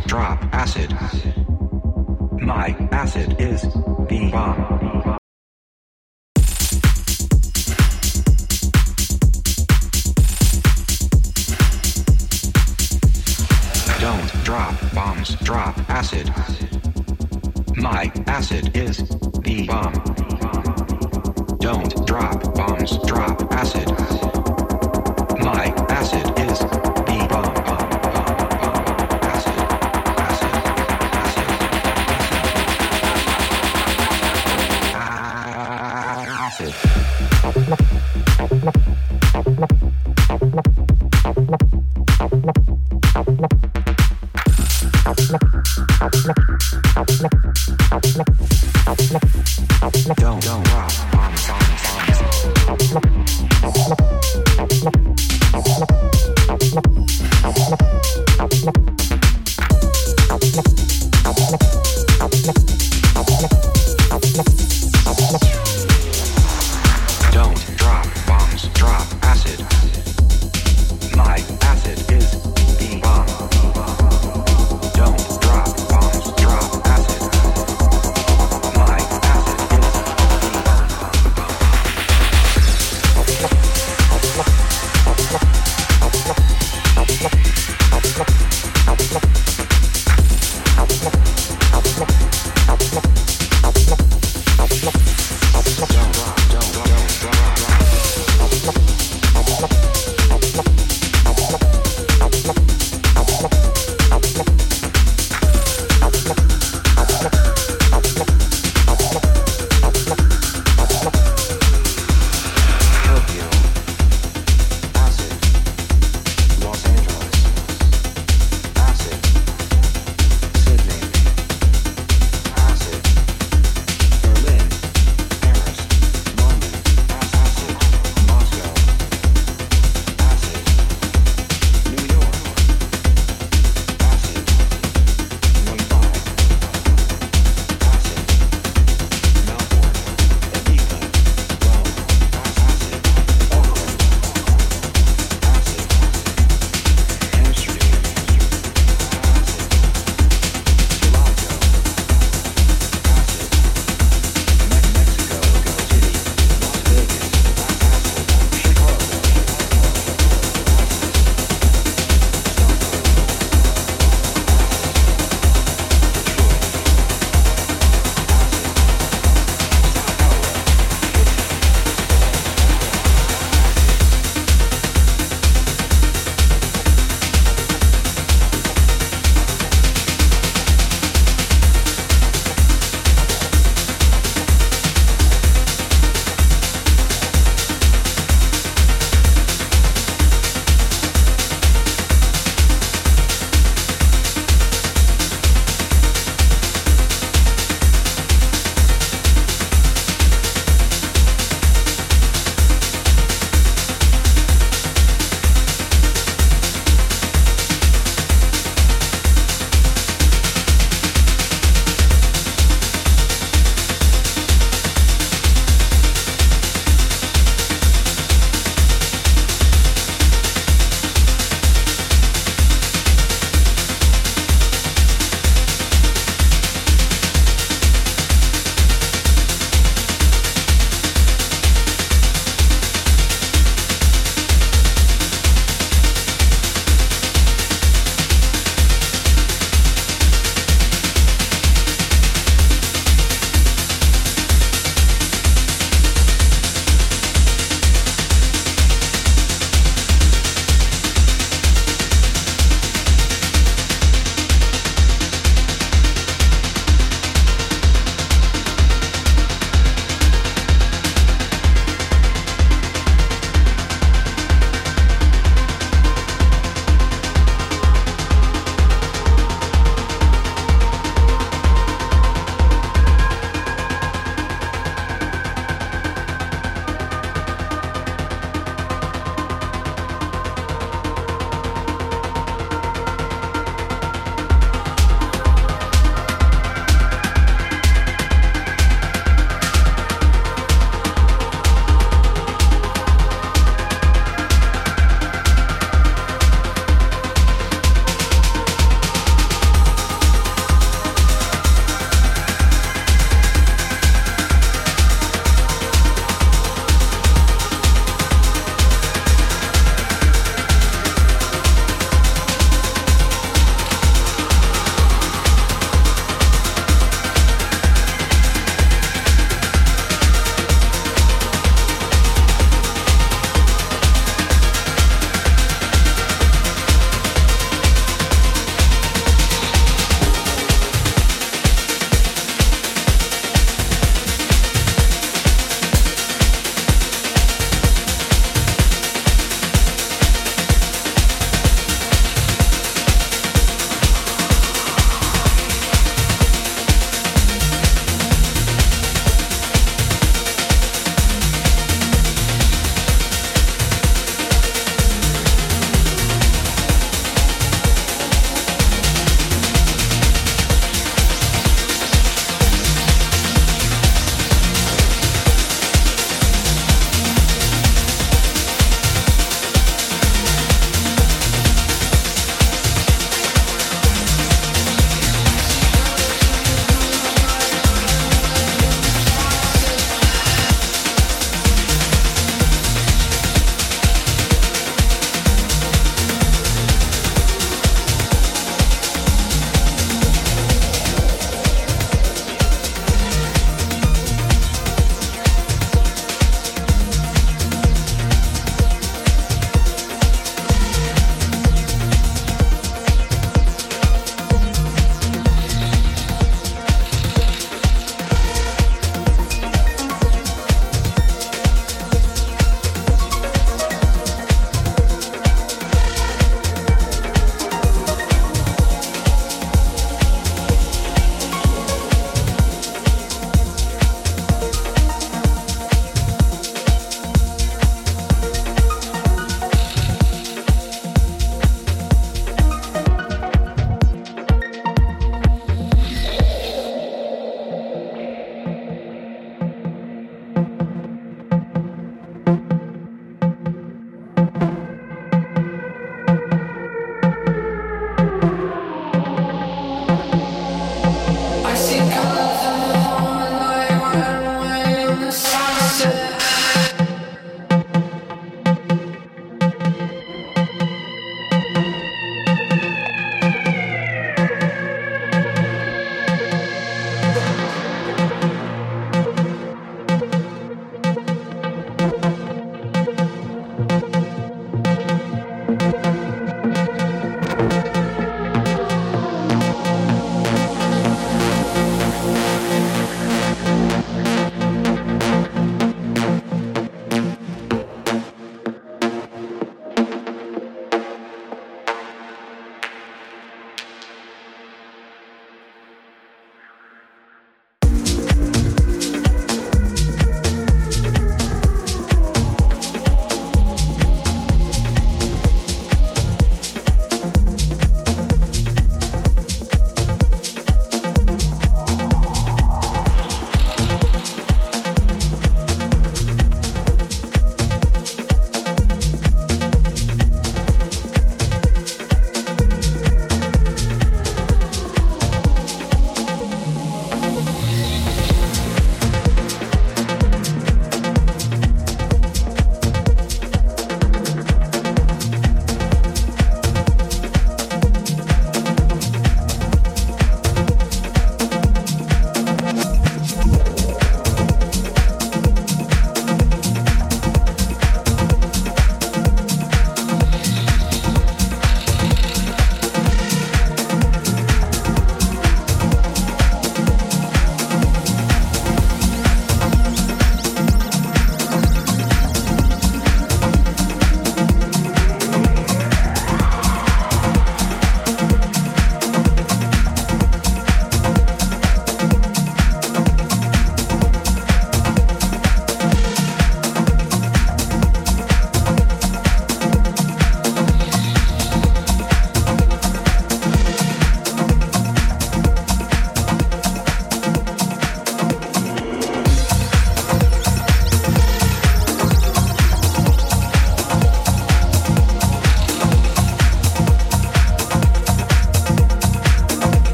Drop Acid. My acid is the bomb. Don't drop bombs, drop acid. My acid is the bomb. Don't drop bombs, drop acid.